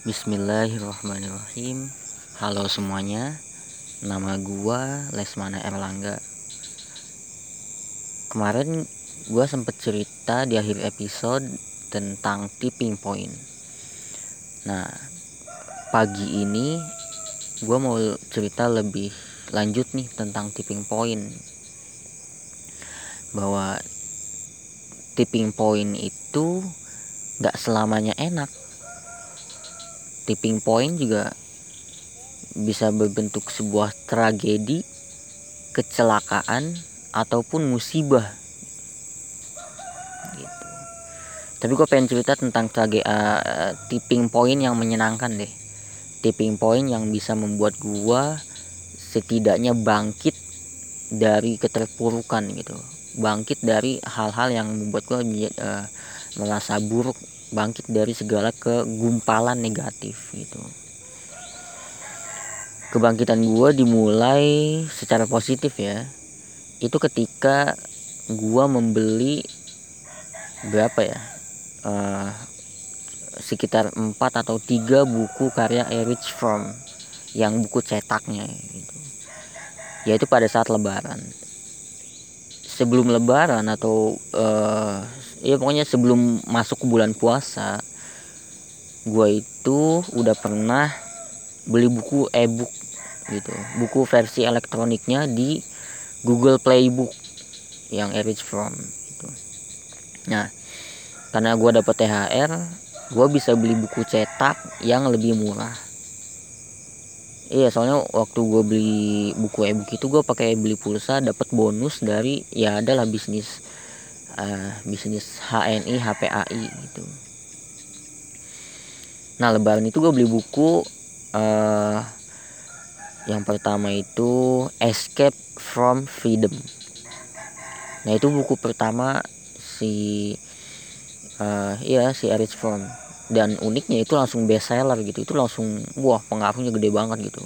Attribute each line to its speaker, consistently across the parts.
Speaker 1: Bismillahirrahmanirrahim. Halo semuanya. Nama gua Lesmana Erlangga Kemarin gua sempet cerita di akhir episode Tentang tipping point. Nah Pagi ini Gua mau cerita lebih lanjut nih tentang tipping point. Bahwa Tipping point itu Gak selamanya enak tipping point juga bisa berbentuk sebuah tragedi, kecelakaan ataupun musibah. Gitu. Tapi gue pengen cerita tentang trage uh, tipping point yang menyenangkan deh. Tipping point yang bisa membuat gue setidaknya bangkit dari keterpurukan gitu. Bangkit dari hal-hal yang membuat gue uh, merasa buruk bangkit dari segala kegumpalan negatif gitu. Kebangkitan gue dimulai secara positif ya. Itu ketika gue membeli berapa ya? Uh, sekitar 4 atau 3 buku karya Erich Fromm yang buku cetaknya gitu. Yaitu pada saat lebaran. Sebelum lebaran atau uh, ya pokoknya sebelum masuk ke bulan puasa gue itu udah pernah beli buku e-book gitu. Buku versi elektroniknya di Google Playbook yang Erich Fromm gitu. nah karena gue dapet THR gue bisa beli buku cetak yang lebih murah. Iya soalnya waktu gue beli buku e-book itu gue pakai beli pulsa dapat bonus dari ya adalah bisnis uh, bisnis HNI HPAI gitu. Nah lebaran itu gue beli buku uh, yang pertama itu Escape from Freedom. Nah itu buku pertama si uh, iya si Erich Fromm. Dan uniknya itu langsung best seller gitu. Itu langsung wah pengaruhnya gede banget gitu.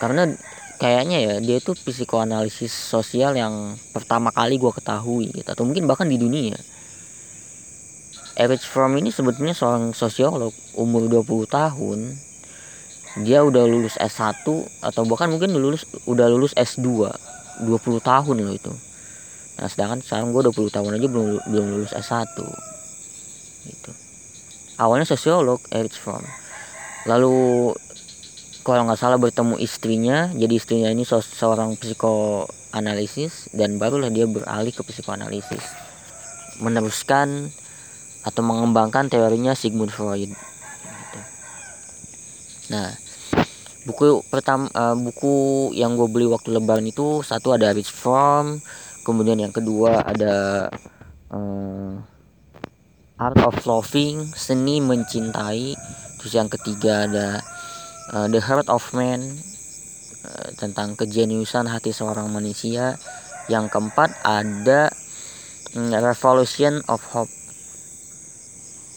Speaker 1: Karena kayaknya ya dia itu psikoanalisis sosial yang pertama kali gue ketahui gitu atau mungkin bahkan di dunia. Erich Fromm ini sebetulnya seorang sosiolog umur 20 tahun. Dia udah lulus S1 atau bahkan mungkin lulus udah lulus S2 20 tahun loh itu. Nah sedangkan sekarang gue 20 tahun aja belum belum lulus S1 gitu. Awalnya sosiolog Erich Fromm lalu kalau nggak salah bertemu istrinya. Jadi istrinya ini se seorang psikoanalisis dan barulah dia beralih ke psikoanalisis. Meneruskan atau mengembangkan teorinya Sigmund Freud. Gitu. nah buku pertama uh, buku yang gue beli waktu lebaran itu satu ada Rich Fromm kemudian yang kedua ada uh, Art of Loving seni mencintai terus yang ketiga ada uh, The Heart of Man uh, tentang kejeniusan hati seorang manusia. Yang keempat ada um, Revolution of Hope.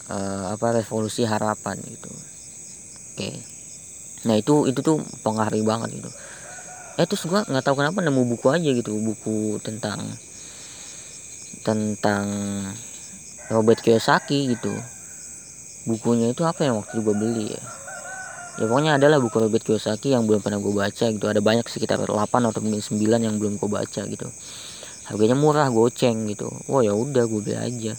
Speaker 1: Uh, apa revolusi harapan gitu. Oke. Okay. nah itu itu tuh pengaruh banget gitu. Eh terus gua nggak tahu kenapa nemu buku aja gitu. Buku tentang tentang Robert Kiyosaki gitu. Bukunya itu apa yang waktu gue beli ya ya pokoknya adalah buku Robert Kiyosaki yang belum pernah gue baca gitu. Ada banyak sekitar 8 atau mungkin 9 yang belum gue baca gitu. Harganya murah goceng gitu. Oh ya udah gue beli aja.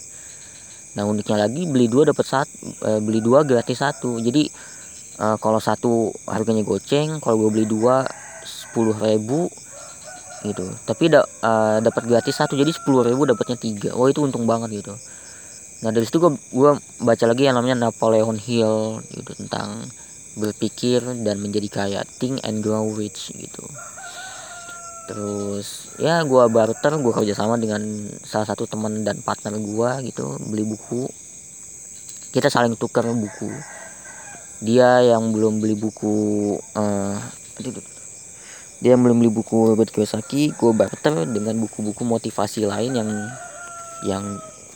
Speaker 1: Nah uniknya lagi beli dua dapat satu eh, beli dua gratis satu. Jadi eh, kalau satu harganya goceng kalau gue beli dua sepuluh ribu gitu. Tapi da, uh, dapat gratis satu jadi sepuluh ribu dapatnya tiga. Oh itu untung banget gitu. Nah dari situ gue gue baca lagi yang namanya Napoleon Hill gitu tentang berpikir dan menjadi kaya think and grow rich gitu. Terus ya gue barter gue kerjasama dengan salah satu teman dan partner gue gitu beli buku. Kita saling tukar buku. Dia yang belum beli buku uh, dia yang belum beli buku Robert Kiyosaki gue barter dengan buku-buku motivasi lain yang yang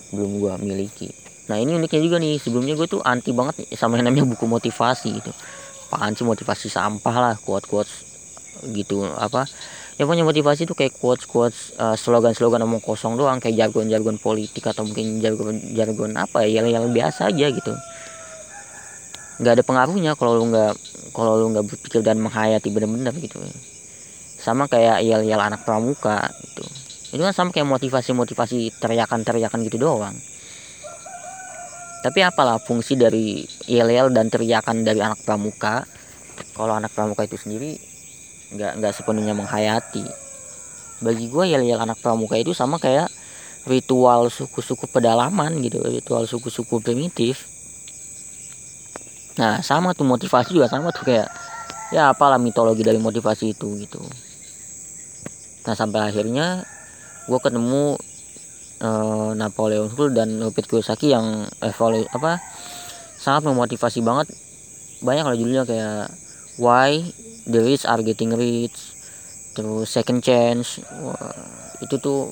Speaker 1: belum gue miliki nah ini uniknya juga nih sebelumnya gue tuh anti banget sama yang namanya buku motivasi gitu. Apaan sih motivasi sampah lah quote quotes gitu apa? Ya punya motivasi tuh kayak quotes quotes uh, slogan slogan omong kosong doang kayak jargon jargon politik atau mungkin jargon jargon apa ya yang, yang biasa aja gitu. Nggak ada pengaruhnya kalau lu nggak kalau lu nggak berpikir dan menghayati benar-benar gitu. Sama kayak yel-yel anak pramuka gitu. Itu kan sama kayak motivasi-motivasi teriakan-teriakan gitu doang tapi apalah fungsi dari yel-yel dan teriakan dari anak pramuka. Kalau anak pramuka itu sendiri nggak nggak sepenuhnya menghayati. Bagi gue yel-yel anak pramuka itu sama kayak ritual suku-suku pedalaman gitu ritual suku-suku primitif. Nah sama tuh motivasi juga sama tuh kayak ya apalah mitologi dari motivasi itu gitu. Nah sampai akhirnya gue ketemu uh, Napoleon Hill dan Robert Kiyosaki yang evalu apa sangat memotivasi banget. Banyak lah judulnya kayak why the rich are getting rich terus second chance Wah, itu tuh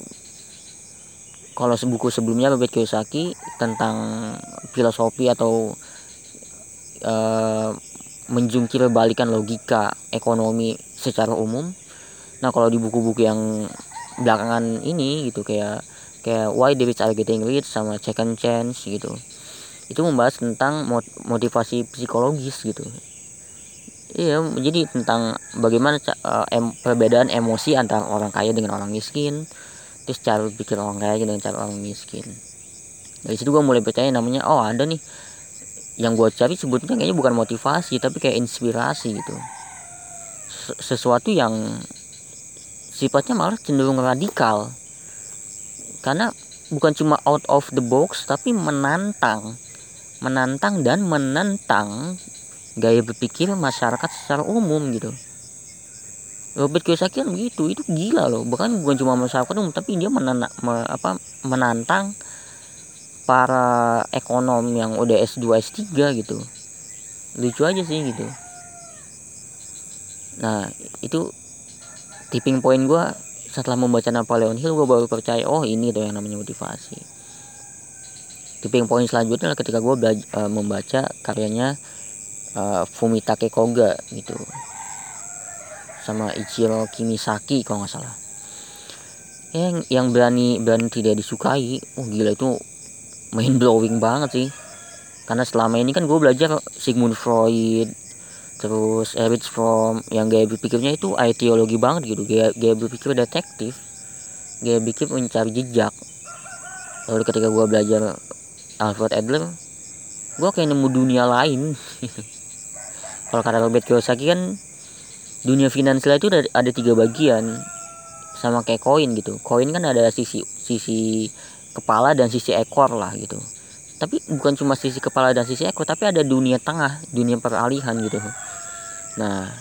Speaker 1: kalau buku sebelumnya Robert Kiyosaki tentang filosofi atau uh, menjungkir balikan logika ekonomi secara umum. Nah kalau di buku-buku yang belakangan ini gitu kayak kayak why the rich are getting rich sama second chance gitu. Itu membahas tentang motivasi psikologis gitu. Iya jadi tentang bagaimana uh, em, perbedaan emosi antara orang kaya dengan orang miskin. Terus cara berpikir orang kaya dengan cara orang miskin. Dari situ gue mulai percaya namanya oh ada nih. Yang gue cari sebutnya kayaknya bukan motivasi tapi kayak inspirasi gitu. Sesuatu yang sifatnya malah cenderung radikal karena bukan cuma out of the box tapi menantang. Menantang dan menentang gaya berpikir masyarakat secara umum gitu. Robert Kiyosaki kan gitu itu gila loh. Bahkan bukan cuma masyarakat umum tapi dia menana, me, apa, menantang para ekonom yang udah S2 S3 gitu. Lucu aja sih gitu. Nah itu tipping point gue setelah membaca Napoleon Hill gue baru percaya oh ini tuh yang namanya motivasi. Tipping point selanjutnya adalah ketika gue uh, membaca karyanya uh, Fumitake Koga gitu. Sama Ichiro Kimisaki kalau nggak salah. Yang yang berani berani tidak disukai oh gila itu main blowing banget sih. Karena selama ini kan gue belajar Sigmund Freud terus Erich Fromm yang gaya berpikirnya itu ideologi banget gitu. Gaya, gaya berpikir detektif gaya berpikir mencari jejak. Lalu ketika gue belajar Alfred Adler gue kayak nemu dunia lain. Kalau kata Robert Kiyosaki kan dunia finansial itu ada tiga bagian sama kayak koin gitu. Koin kan ada sisi sisi kepala dan sisi ekor lah gitu tapi bukan cuma sisi kepala dan sisi ekor tapi ada dunia tengah dunia peralihan gitu. Nah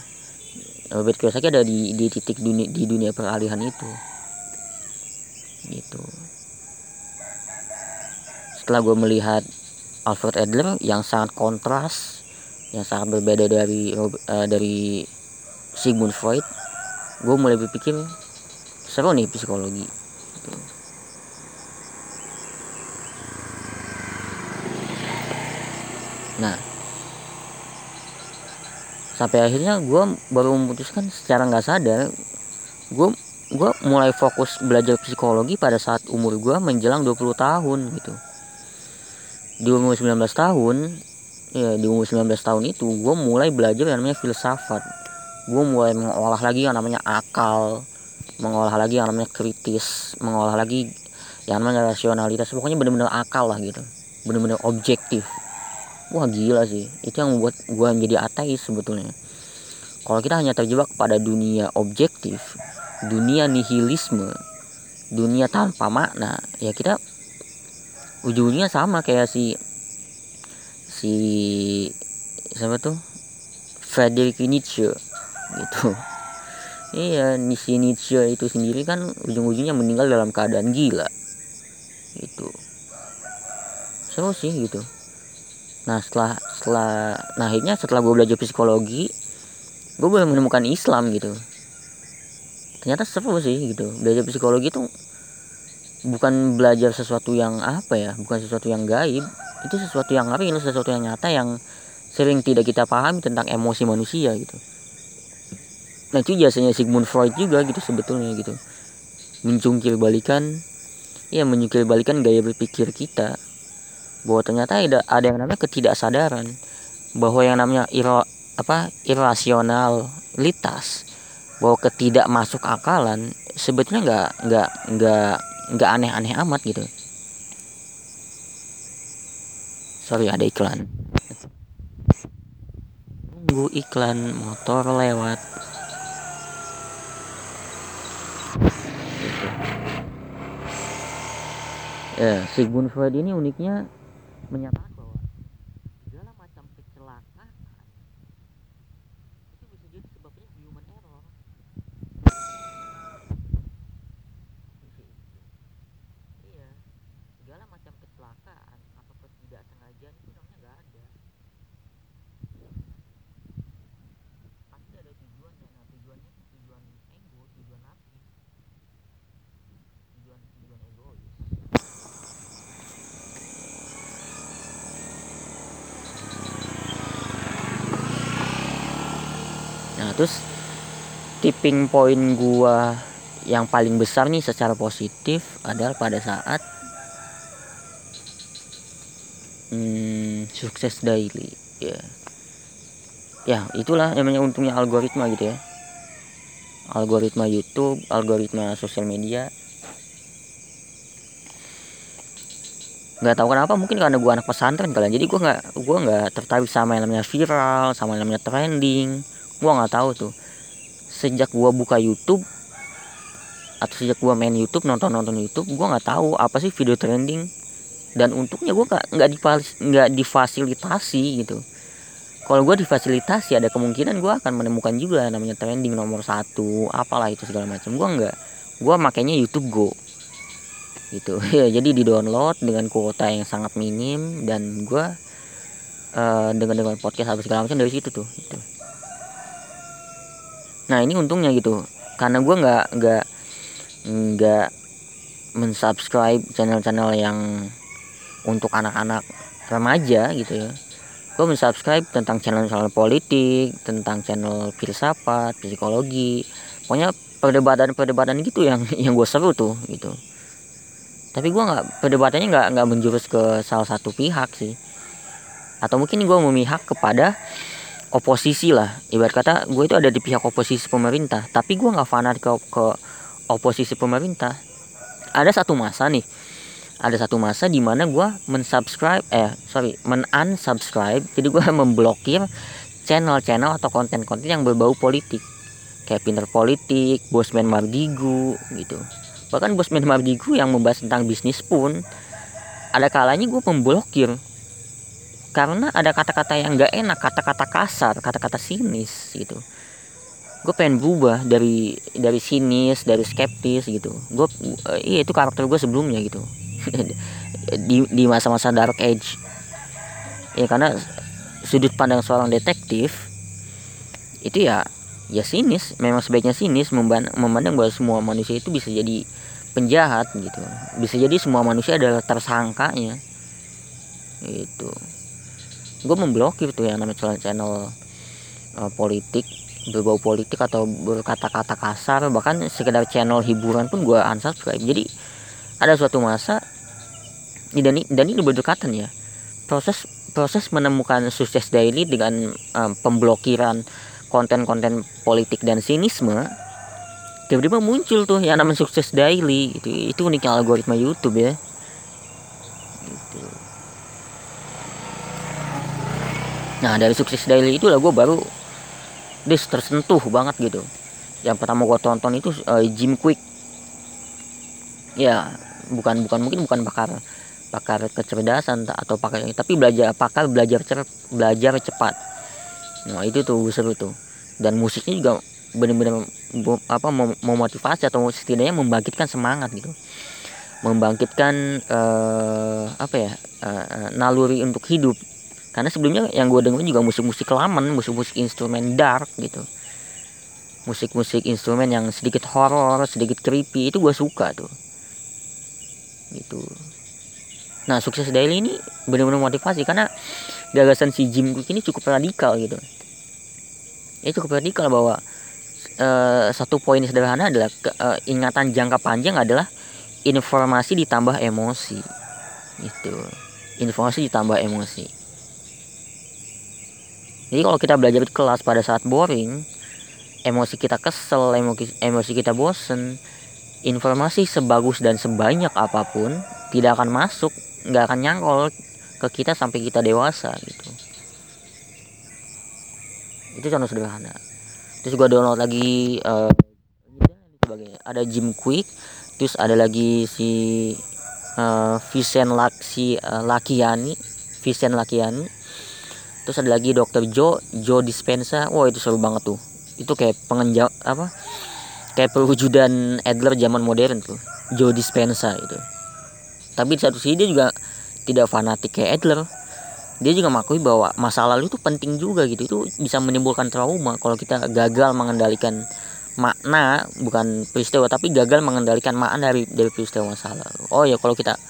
Speaker 1: Robert Kiyosaki ada di, di titik dunia di dunia peralihan itu. Gitu. Setelah gue melihat Alfred Adler yang sangat kontras yang sangat berbeda dari uh, dari Sigmund Freud gue mulai berpikir seru nih psikologi. Gitu. Nah sampai akhirnya gue baru memutuskan secara nggak sadar gue gue mulai fokus belajar psikologi pada saat umur gue menjelang 20 tahun gitu. Di umur 19 tahun ya di umur 19 tahun itu gue mulai belajar yang namanya filsafat. Gue mulai mengolah lagi yang namanya akal mengolah lagi yang namanya kritis mengolah lagi yang namanya rasionalitas. Pokoknya bener-bener akal lah gitu. Bener-bener objektif wah gila sih. Itu yang membuat gue menjadi ateis sebetulnya. Kalau kita hanya terjebak pada dunia objektif dunia nihilisme dunia tanpa makna ya kita ujungnya sama kayak si si siapa tuh? Friedrich Nietzsche gitu. Iya si Nietzsche itu sendiri kan ujung-ujungnya meninggal dalam keadaan gila gitu. Seru sih gitu nah setelah setelah nah akhirnya setelah gue belajar psikologi gue boleh menemukan Islam gitu. Ternyata seru sih gitu. Belajar psikologi itu bukan belajar sesuatu yang apa ya bukan sesuatu yang gaib itu sesuatu yang apa ini sesuatu yang nyata yang sering tidak kita pahami tentang emosi manusia gitu. Nah itu biasanya Sigmund Freud juga gitu sebetulnya gitu. Mencungkil balikan ya mencungkil balikan gaya berpikir kita bahwa ternyata ada ada yang namanya ketidaksadaran bahwa yang namanya iro apa irasionalitas bahwa ketidak masuk akalan sebetulnya nggak nggak nggak nggak aneh-aneh amat gitu. Sorry ada iklan. Tunggu iklan motor lewat. Ya Sigmund Freud ini uniknya menyatakan bahwa segala macam kecelakaan itu bisa jadi sebabnya human error iya segala macam kecelakaan atau ketidaksengajaan itu namanya nggak ada pasti ada tujuannya nah tujuannya itu tujuan ego tujuan narsis tujuan tujuan egois nah terus tipping point gua yang paling besar nih secara positif adalah pada saat hmm, sukses daily ya. Ya itulah namanya untungnya algoritma gitu ya. Algoritma YouTube algoritma sosial media. Nggak tahu kenapa mungkin karena gua anak pesantren kalian jadi gua nggak gua nggak tertarik sama yang namanya viral sama yang namanya trending gua nggak tahu tuh. Sejak gua buka YouTube atau sejak gua main YouTube nonton nonton YouTube gua nggak tahu apa sih video trending. Dan untuknya gua nggak nggak nggak difasilitasi gitu. Kalau gua difasilitasi ada kemungkinan gua akan menemukan juga namanya trending nomor satu apalah itu segala macam. Gua nggak gua makainya YouTube Go. Gitu. Ya jadi di download dengan kuota yang sangat minim dan gua uh, dengan dengan podcast apa segala macam dari situ tuh gitu nah ini untungnya gitu. Karena gue nggak nggak nggak mensubscribe channel-channel yang untuk anak-anak remaja gitu ya. Gue mensubscribe tentang channel-channel politik tentang channel filsafat psikologi. Pokoknya perdebatan-perdebatan gitu yang yang gue seru tuh gitu. Tapi gue nggak perdebatannya nggak nggak menjurus ke salah satu pihak sih. Atau mungkin gue memihak kepada oposisi lah. Ibarat kata gue itu ada di pihak oposisi pemerintah. Tapi gue nggak fanat ke ke oposisi pemerintah. Ada satu masa nih. Ada satu masa di mana gue mensubscribe eh sorry menunsubscribe. Jadi gue memblokir channel-channel atau konten-konten yang berbau politik. Kayak pinter politik bosman mardigu gitu. Bahkan bosman mardigu yang membahas tentang bisnis pun ada kalanya gue memblokir karena ada kata-kata yang nggak enak kata-kata kasar kata-kata sinis gitu. Gue pengen berubah dari dari sinis dari skeptis gitu. Gue uh, iya itu karakter gue sebelumnya gitu. Di di masa-masa dark age. Ya karena sudut pandang seorang detektif itu ya ya sinis. Memang sebaiknya sinis memandang bahwa semua manusia itu bisa jadi penjahat gitu. Bisa jadi semua manusia adalah tersangkanya. Itu gue memblokir tuh yang namanya channel-channel uh, politik berbau politik atau berkata-kata kasar. Bahkan sekedar channel hiburan pun gue unsubscribe. Jadi ada suatu masa dan ini dan ini berdekatan ya. Proses proses menemukan sukses daily dengan um, pemblokiran konten-konten politik dan sinisme tiba-tiba muncul tuh yang namanya sukses daily itu itu uniknya algoritma YouTube ya nah dari sukses daily itu lah gue baru dis tersentuh banget gitu. Yang pertama gue tonton itu uh, Jim Quick. Ya bukan bukan mungkin bukan pakar pakar kecerdasan atau pakar tapi belajar pakar belajar cer belajar cepat. Nah itu tuh seru tuh. Dan musiknya juga benar-benar apa memotivasi atau setidaknya membangkitkan semangat gitu. Membangkitkan uh, apa ya uh, naluri untuk hidup karena sebelumnya yang gue dengerin juga musik-musik laman musik-musik instrumen dark gitu. Musik-musik instrumen yang sedikit horror sedikit creepy itu gue suka tuh. Gitu. Nah sukses daily ini benar-benar motivasi karena gagasan si Jim Cook ini cukup radikal gitu. Ya cukup radikal bahwa uh, satu poin sederhana adalah uh, ingatan jangka panjang adalah informasi ditambah emosi. Itu informasi ditambah emosi jadi kalau kita belajar di kelas pada saat boring emosi kita kesel emosi kita bosen informasi sebagus dan sebanyak apa pun tidak akan masuk nggak akan nyangkol ke kita sampai kita dewasa gitu. Itu contoh sederhana. Terus gue download lagi uh, ada Jim Quick terus ada lagi si uh, Vincent Laksi uh, Lakiani Vincent Lakiani terus ada lagi dokter Joe Joe Dispenza wah itu seru banget tuh. Itu kayak pengenjak apa? Kayak perwujudan Adler zaman modern tuh. Joe Dispenza itu. Tapi di satu sisi dia juga tidak fanatik kayak Adler. Dia juga mengakui bahwa masa lalu itu penting juga gitu. Itu bisa menimbulkan trauma kalau kita gagal mengendalikan makna bukan peristiwa tapi gagal mengendalikan makna dari dari peristiwa masa lalu. Oh ya kalau kita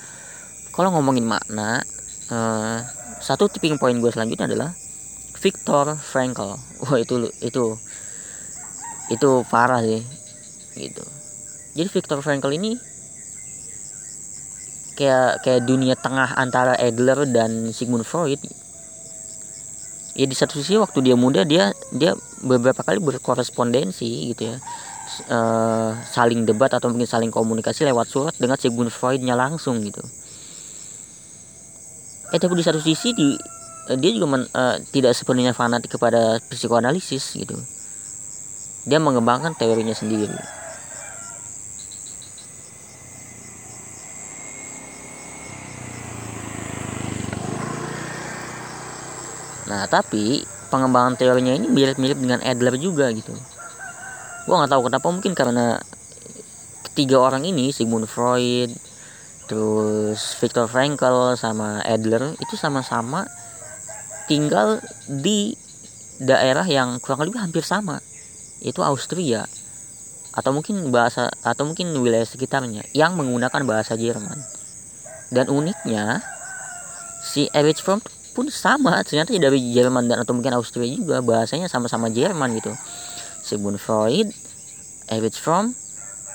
Speaker 1: kalau ngomongin makna uh, satu tipping point gue selanjutnya adalah Viktor Frankl. Wah itu itu itu parah sih gitu. Jadi Viktor Frankl ini kayak kayak dunia tengah antara Adler dan Sigmund Freud. Ya di satu sisi waktu dia muda dia dia beberapa kali berkorespondensi gitu ya. Uh, saling debat atau mungkin saling komunikasi lewat surat dengan Sigmund Freudnya langsung gitu eh tapi di satu sisi di uh, dia juga men, uh, tidak sepenuhnya fanatik kepada psikoanalisis gitu dia mengembangkan teorinya sendiri Nah tapi pengembangan teorinya ini mirip-mirip dengan Adler juga gitu. Gua nggak tahu kenapa mungkin karena ketiga orang ini Sigmund Freud, terus Viktor Frankl sama Adler itu sama-sama tinggal di daerah yang kurang lebih hampir sama. Yaitu Austria. Atau mungkin bahasa atau mungkin wilayah sekitarnya yang menggunakan bahasa Jerman. Dan uniknya si Erich Fromm pun sama. Ternyata dari Jerman dan atau mungkin Austria juga bahasanya sama-sama Jerman gitu. Sigmund Freud Erich Fromm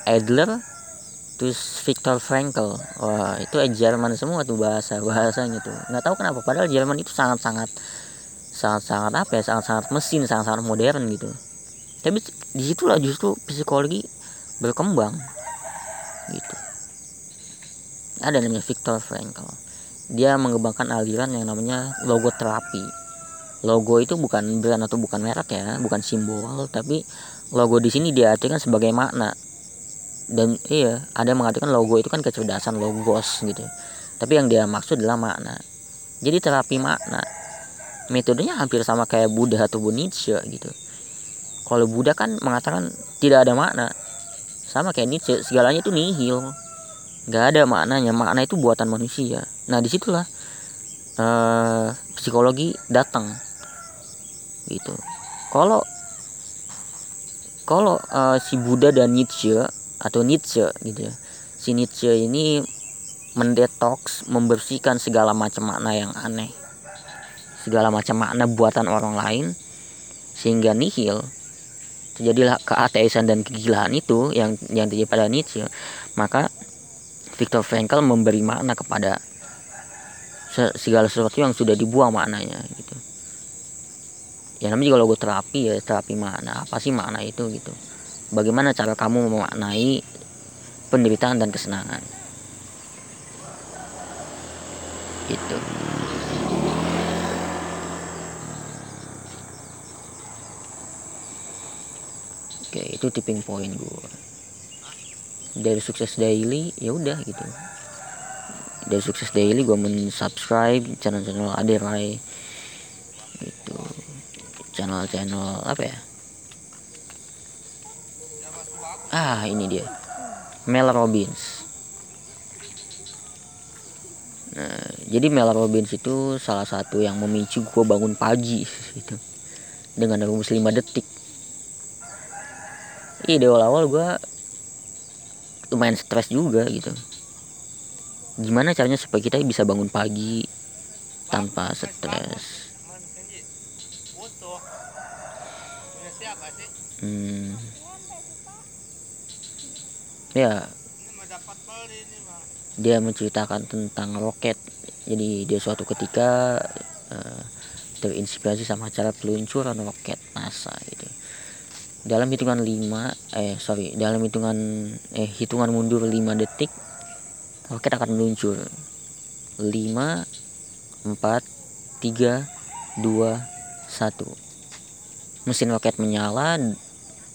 Speaker 1: Adler terus Viktor Frankl. Wah itu eh, Jerman semua tuh bahasa bahasanya tuh. Nggak tahu kenapa padahal Jerman itu sangat sangat sangat sangat apa ya sangat sangat mesin sangat sangat modern gitu. Tapi di situlah justru psikologi berkembang gitu. Ada namanya Viktor Frankl. Dia mengembangkan aliran yang namanya logoterapi logo itu bukan brand atau bukan merek ya bukan simbol tapi logo di sini diartikan sebagai makna dan iya ada yang mengatakan logo itu kan kecerdasan logos gitu. Tapi yang dia maksud adalah makna. Jadi terapi makna. Metodenya hampir sama kayak Buddha atau Nietzsche gitu. Kalau Buddha kan mengatakan tidak ada makna. Sama kayak Nietzsche segalanya itu nihil. Nggak ada maknanya. Makna itu buatan manusia. Nah di situlah uh, psikologi datang. Gitu. Kalau kalau uh, si Buddha dan Nietzsche atau Nietzsche gitu ya. Si Nietzsche ini mendetoks membersihkan segala macam makna yang aneh. Segala macam makna buatan orang lain sehingga nihil. Terjadilah keateisan dan kegilaan itu yang yang terjadi pada Nietzsche. Maka Viktor Frankl memberi makna kepada segala sesuatu yang sudah dibuang maknanya gitu. Ya namanya juga logo terapi ya terapi makna. Apa sih makna itu gitu bagaimana cara kamu memaknai penderitaan dan kesenangan. Itu oke itu tipping point gue dari sukses daily ya udah gitu. Dari sukses daily gue mensubscribe channel-channel Aderai. Itu channel-channel apa ya ah ini dia. Mel Robbins. Nah jadi Mel Robbins itu salah satu yang memicu gue bangun pagi itu dengan rumus 5 detik. Iya di awal-awal gue lumayan stres juga gitu. Gimana caranya supaya kita bisa bangun pagi tanpa stres? Hmm, ya. Dia menceritakan tentang roket. Jadi dia suatu ketika uh, terinspirasi sama cara peluncuran roket NASA gitu. Dalam hitungan 5 eh sorry dalam hitungan eh hitungan mundur 5 detik roket akan meluncur. 5 4 3 2 1 mesin roket menyala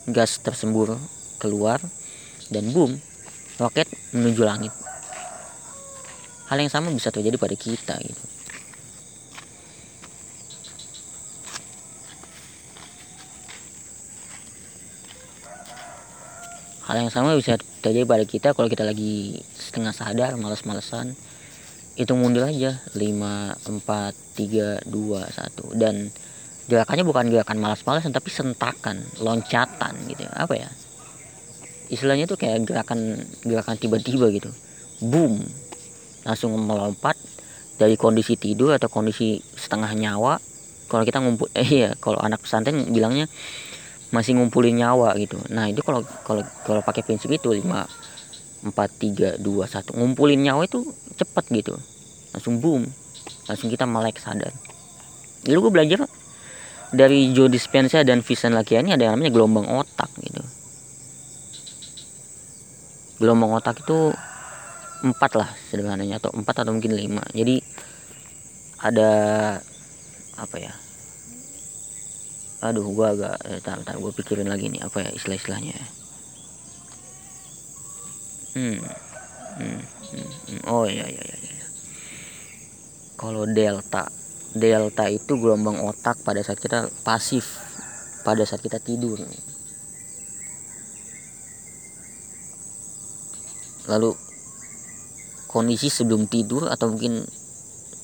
Speaker 1: gas tersembur keluar dan boom roket menuju langit. Hal yang sama bisa terjadi pada kita gitu. Hal yang sama bisa terjadi pada kita kalau kita lagi setengah sadar males-malesan itu mundur aja 5 4 3 2 1 dan gerakannya bukan gerakan malas-malasan tapi sentakan loncatan gitu apa ya istilahnya tuh kayak gerakan gerakan tiba-tiba gitu. Boom. Langsung melompat dari kondisi tidur atau kondisi setengah nyawa. Kalau kita ngumpul eh iya kalau anak pesantren bilangnya masih ngumpulin nyawa gitu. Nah itu kalau kalau kalau pakai prinsip itu 5 4 3 2 1 ngumpulin nyawa itu cepet gitu. Langsung boom. Langsung kita melek sadar. Dulu gue belajar dari Joe Dispenza dan Vincent Lakiani ada yang namanya gelombang otak gitu gelombang otak itu empat lah sederhananya atau empat atau mungkin lima jadi ada apa ya aduh gua agak eh, tar, tar gua pikirin lagi nih apa ya istilah-istilahnya hmm. Hmm, hmm, hmm. oh iya iya iya, iya. kalau delta delta itu gelombang otak pada saat kita pasif pada saat kita tidur lalu kondisi sebelum tidur atau mungkin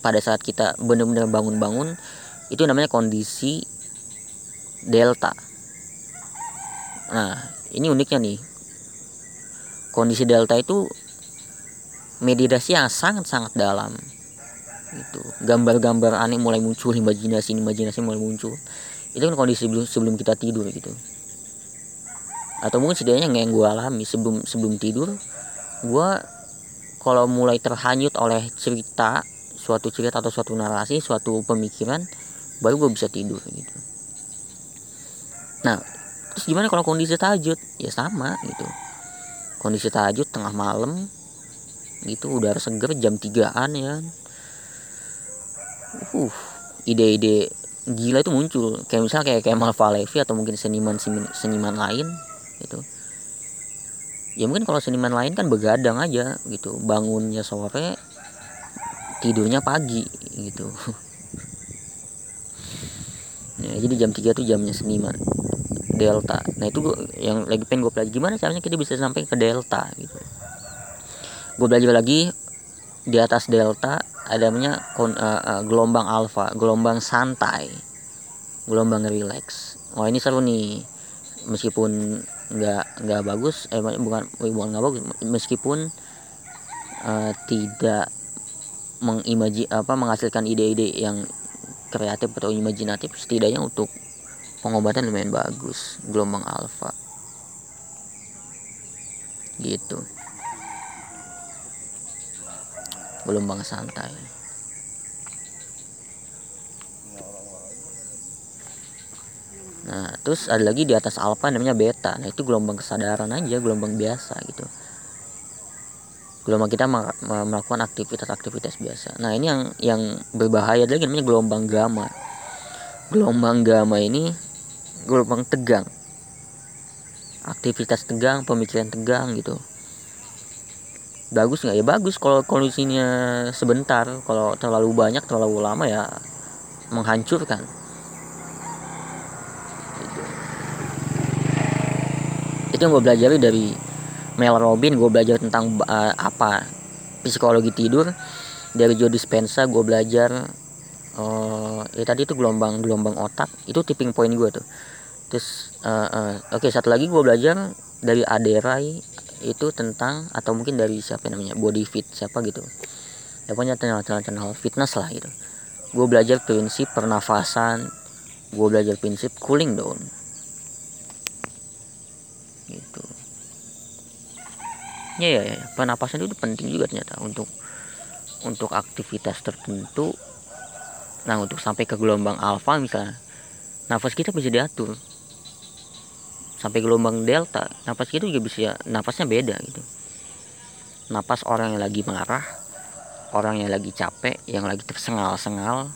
Speaker 1: pada saat kita benar-benar bangun-bangun itu namanya kondisi delta. Nah, ini uniknya nih. Kondisi delta itu meditasi yang sangat-sangat dalam. Itu gambar-gambar aneh mulai muncul, imajinasi imajinasi mulai muncul. Itu kan kondisi sebelum, sebelum kita tidur gitu. Atau mungkin setidaknya yang gue alami sebelum sebelum tidur, gue kalau mulai terhanyut oleh cerita suatu cerita atau suatu narasi suatu pemikiran baru gue bisa tidur gitu. Nah terus gimana kalau kondisi tahajud? Ya sama gitu. Kondisi tahajud tengah malam gitu udara seger jam 3an ya uh ide-ide gila itu muncul. Kayak misalnya kayak kayak Malva Levi atau mungkin seniman seniman lain gitu ya mungkin kalau seniman lain kan begadang aja gitu. Bangunnya sore tidurnya pagi gitu. Ya, jadi jam 3 tuh jamnya seniman. Delta. Nah itu gua, yang lagi pengen gue pelajari gimana caranya kita bisa sampai ke delta gitu. Gue belajar lagi di atas delta ada namanya uh, uh, gelombang alfa gelombang santai. Gelombang relax. Wah ini seru nih. Meskipun nggak nggak bagus eh bukan bukan nggak bagus meskipun uh, tidak mengimaji apa menghasilkan ide-ide yang kreatif atau imajinatif setidaknya untuk pengobatan lumayan bagus gelombang alfa gitu. Gelombang santai Nah, terus ada lagi di atas alfa namanya beta. Nah, itu gelombang kesadaran aja, gelombang biasa gitu. Gelombang kita melakukan aktivitas-aktivitas biasa. Nah, ini yang yang berbahaya lagi namanya gelombang gamma. Gelombang gamma ini gelombang tegang. Aktivitas tegang, pemikiran tegang gitu. Bagus nggak ya bagus kalau kondisinya sebentar, kalau terlalu banyak, terlalu lama ya menghancurkan yang gue belajar dari Mel Robin gue belajar tentang uh, apa psikologi tidur. Dari Joe Dispenza gue belajar uh, ya tadi itu gelombang gelombang otak. Itu tipping point gue tuh. Terus uh, uh, oke okay, satu lagi gue belajar dari Aderai itu tentang atau mungkin dari siapa namanya body fit siapa gitu. Ya pokoknya channel channel, channel fitness lah gitu. Gue belajar prinsip pernafasan gue belajar prinsip cooling down ya ya ya pernapasan itu penting juga ternyata untuk untuk aktivitas tertentu. Nah untuk sampai ke gelombang alfa misalnya nafas kita bisa diatur. Sampai gelombang delta nafas kita juga bisa nafasnya beda gitu. Nafas orang yang lagi marah orang yang lagi capek yang lagi tersengal-sengal.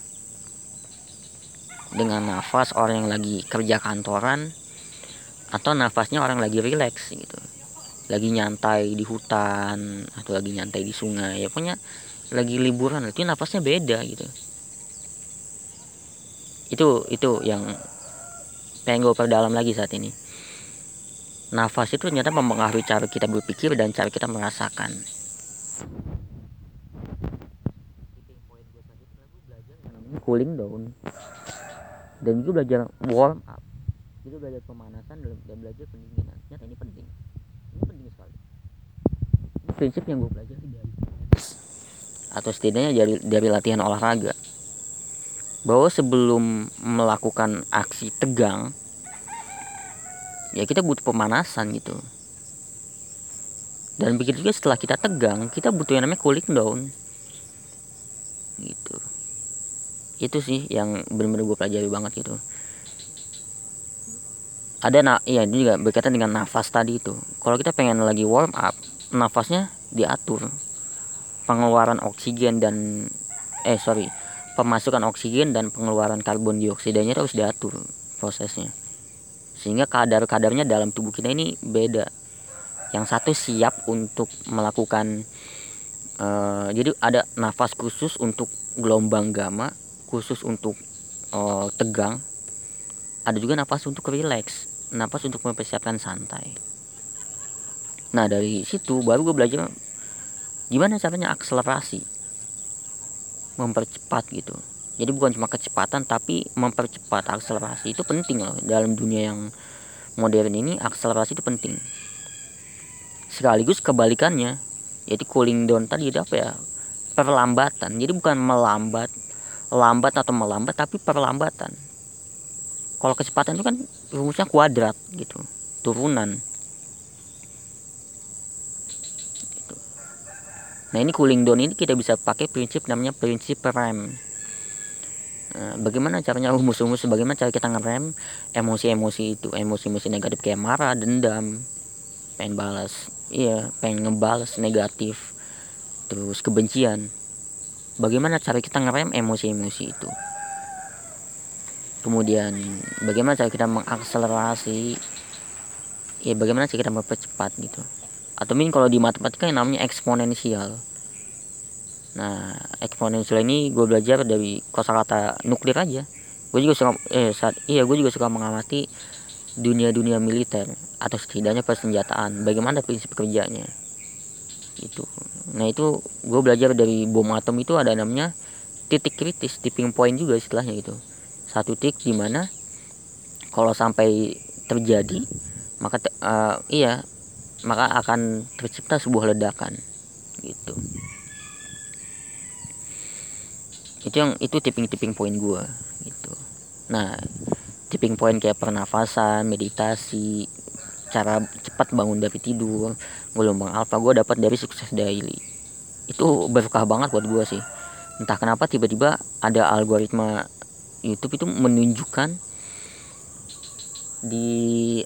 Speaker 1: Dengan nafas orang yang lagi kerja kantoran atau nafasnya orang lagi rileks gitu lagi nyantai di hutan atau lagi nyantai di sungai ya punya lagi liburan itu nafasnya beda gitu. Itu itu yang pengen gue perdalam lagi saat ini. Nafas itu ternyata mempengaruhi cara kita berpikir dan cara kita merasakan. Cooling down. dan juga belajar warm up. Itu belajar pemanasan dan belajar pendinginan ternyata ini penting ini penting sekali ini prinsip yang gue pelajari dari atau setidaknya dari dari latihan olahraga. Bahwa sebelum melakukan aksi tegang ya kita butuh pemanasan gitu. Dan begitu juga setelah kita tegang kita butuh yang namanya cooling down. Gitu. Itu sih yang benar-benar gue pelajari banget gitu. Ada nak iya ini juga berkaitan dengan nafas tadi itu. Kalau kita pengen lagi warm up nafasnya diatur. Pengeluaran oksigen dan eh sorry pemasukan oksigen dan pengeluaran karbon dioksidanya harus diatur prosesnya. Sehingga kadar-kadarnya dalam tubuh kita ini beda. Yang satu siap untuk melakukan uh, jadi ada nafas khusus untuk gelombang gamma khusus untuk uh, tegang. Ada juga nafas untuk relax napas untuk mempersiapkan santai nah dari situ baru gue belajar gimana caranya akselerasi. Mempercepat gitu. Jadi bukan cuma kecepatan tapi mempercepat akselerasi itu penting loh. Dalam dunia yang modern ini akselerasi itu penting. Sekaligus kebalikannya jadi cooling down tadi itu apa ya? Perlambatan. Jadi bukan melambat lambat atau melambat tapi perlambatan. Kalau kecepatan itu kan rumusnya kuadrat gitu turunan nah ini cooling down ini kita bisa pakai prinsip namanya prinsip rem. Nah, bagaimana caranya rumus-rumus bagaimana cara kita ngerem emosi-emosi itu? Emosi-emosi negatif kayak marah dendam pengen balas iya pengen ngebalas negatif terus kebencian. Bagaimana cara kita ngerem emosi-emosi itu? Kemudian bagaimana cara kita mengakselerasi? Ya bagaimana cara kita mempercepat gitu atau mungkin kalau di matematika yang namanya eksponensial. Nah eksponensial ini gue belajar dari kosakata nuklir aja. Gue juga suka eh saat iya gue juga suka mengamati dunia-dunia militer atau setidaknya persenjataan. Bagaimana prinsip kerjanya? Itu nah itu gue belajar dari bom atom itu ada namanya titik kritis tipping point juga istilahnya gitu. Satu titik di mana kalau sampai terjadi maka uh, iya maka akan tercipta sebuah ledakan gitu. Itu yang itu tipping tipping point gue gitu. Nah tipping point kayak pernafasan meditasi cara cepat bangun dari tidur gelombang alfa gue dapat dari sukses daily. Itu berkah banget buat gue sih. Entah kenapa tiba-tiba ada algoritma YouTube itu menunjukkan di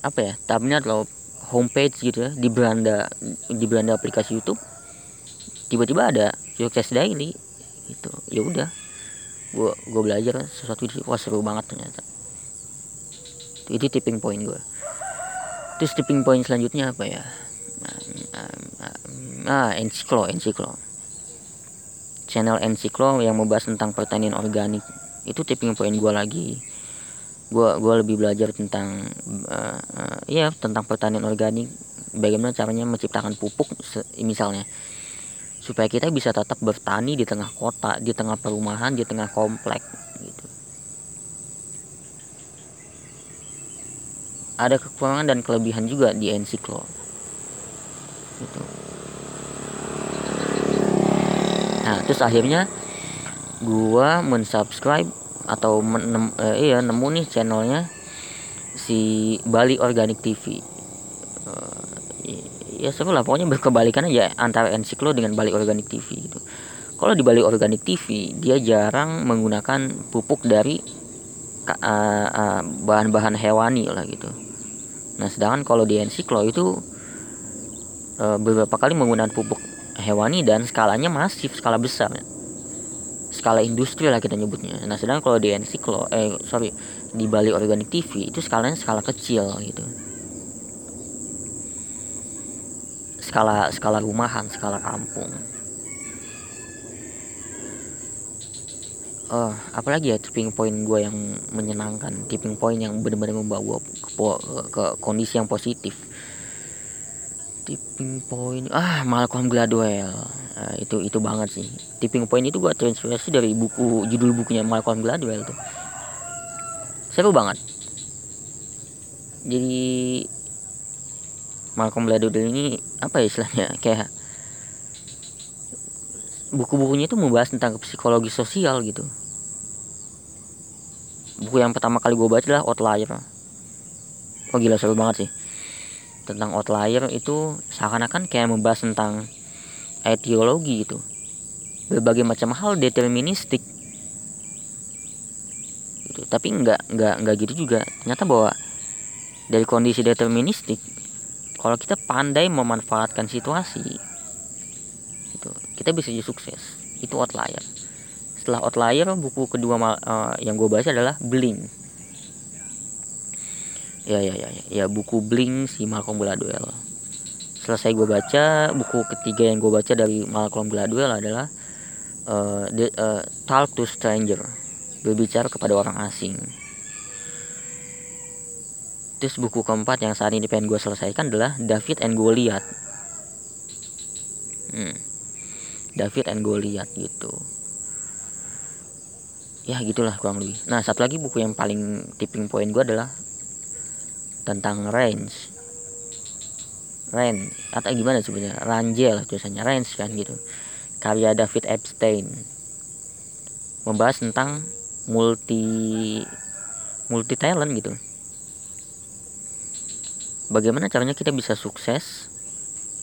Speaker 1: apa ya tabnya atau homepage gitu ya di beranda di beranda aplikasi YouTube tiba-tiba ada sukses daily gitu. Ya udah gue gue belajar sesuatu itu wah seru banget ternyata. Itu tipping point gue terus tipping point selanjutnya apa ya? Ah ensiklo ensiklo channel ensiklo yang membahas tentang pertanian organik. Itu tipping point gue lagi gue gue lebih belajar tentang uh, uh, ya tentang pertanian organik. Bagaimana caranya menciptakan pupuk misalnya. Supaya kita bisa tetap bertani di tengah kota di tengah perumahan di tengah komplek gitu. Ada kekurangan dan kelebihan juga di ensiklo. Gitu. Nah terus akhirnya gua mensubscribe atau menem, eh, iya nemu nih channelnya si Bali Organic TV uh, eh, ya lah pokoknya berkebalikan aja antara Ensiklo dengan Bali Organic TV gitu. Kalau di Bali Organic TV dia jarang menggunakan pupuk dari uh, uh, bahan-bahan hewani lah gitu. Nah sedangkan kalau di Ensiklo itu uh, beberapa kali menggunakan pupuk hewani dan skalanya masif skala besar skala industri lah kita nyebutnya. Nah sedangkan kalau di Ensiklo eh sorry di Bali Organic TV itu skalanya skala kecil gitu. Skala skala rumahan skala kampung. Uh, apalagi ya tipping point gue yang menyenangkan. Tipping point yang benar-benar membawa ke, ke, ke kondisi yang positif. Tipping point ah Malcolm Gladwell. Uh, itu itu banget sih tipping point itu gue terinspirasi dari buku judul bukunya Malcolm Gladwell tuh. Seru banget. Jadi Malcolm Gladwell ini apa ya istilahnya? Kayak buku-bukunya itu membahas tentang psikologi sosial gitu. Buku yang pertama kali gue baca adalah Outlier. Oh gila seru banget sih. Tentang outlier itu seakan-akan kayak membahas tentang etiologi gitu berbagai macam hal deterministik. Gitu. Tapi nggak nggak nggak gitu juga. Ternyata bahwa dari kondisi deterministik kalau kita pandai memanfaatkan situasi itu kita bisa jadi sukses. Itu outlier. Setelah outlier buku kedua uh, yang gue baca adalah bling ya ya ya ya buku bling si Malcolm Gladwell. Selesai gue baca buku ketiga yang gue baca dari Malcolm Gladwell adalah uh, uh, Talk to Stranger. Berbicara kepada orang asing. Terus buku keempat yang saat ini pengen gue selesaikan adalah David and Goliath. Hmm. David and Goliath gitu. Ya gitulah kurang lebih. Nah satu lagi buku yang paling tipping point gue adalah tentang range range atau gimana sebenarnya? Ranjel tulisannya. Range kan gitu karya David Epstein. Membahas tentang multi multi talent gitu. Bagaimana caranya kita bisa sukses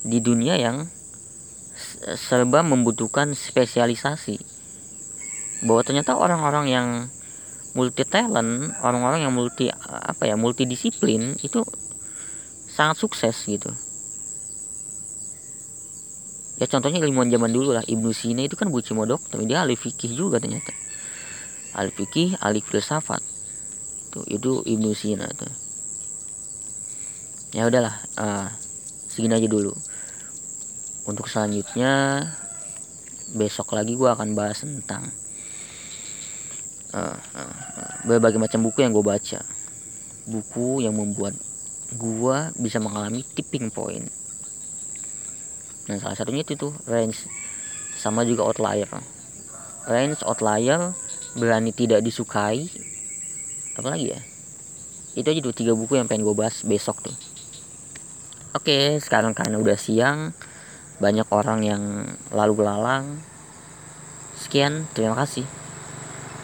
Speaker 1: di dunia yang serba membutuhkan spesialisasi. Bahwa ternyata orang-orang yang multi talent orang-orang yang multi apa ya multidisiplin itu sangat sukses gitu ya contohnya ilmuwan zaman dulu lah. Ibnu Sina itu kan bucimo tapi dia ahli fikih juga ternyata. Ahli fikih ahli filsafat. Itu itu Ibnu Sina itu. Ya udahlah. Uh, segini aja dulu. Untuk selanjutnya besok lagi gue akan bahas tentang uh, uh, berbagai macam buku yang gue baca. Buku yang membuat gue bisa mengalami tipping point nah salah satunya itu tuh range. Sama juga outlier. Range outlier berani tidak disukai. Apa lagi ya? Itu aja tuh tiga buku yang pengen gue bahas besok tuh. Oke sekarang karena udah siang banyak orang yang lalu lalang sekian terima kasih.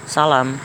Speaker 1: Salam.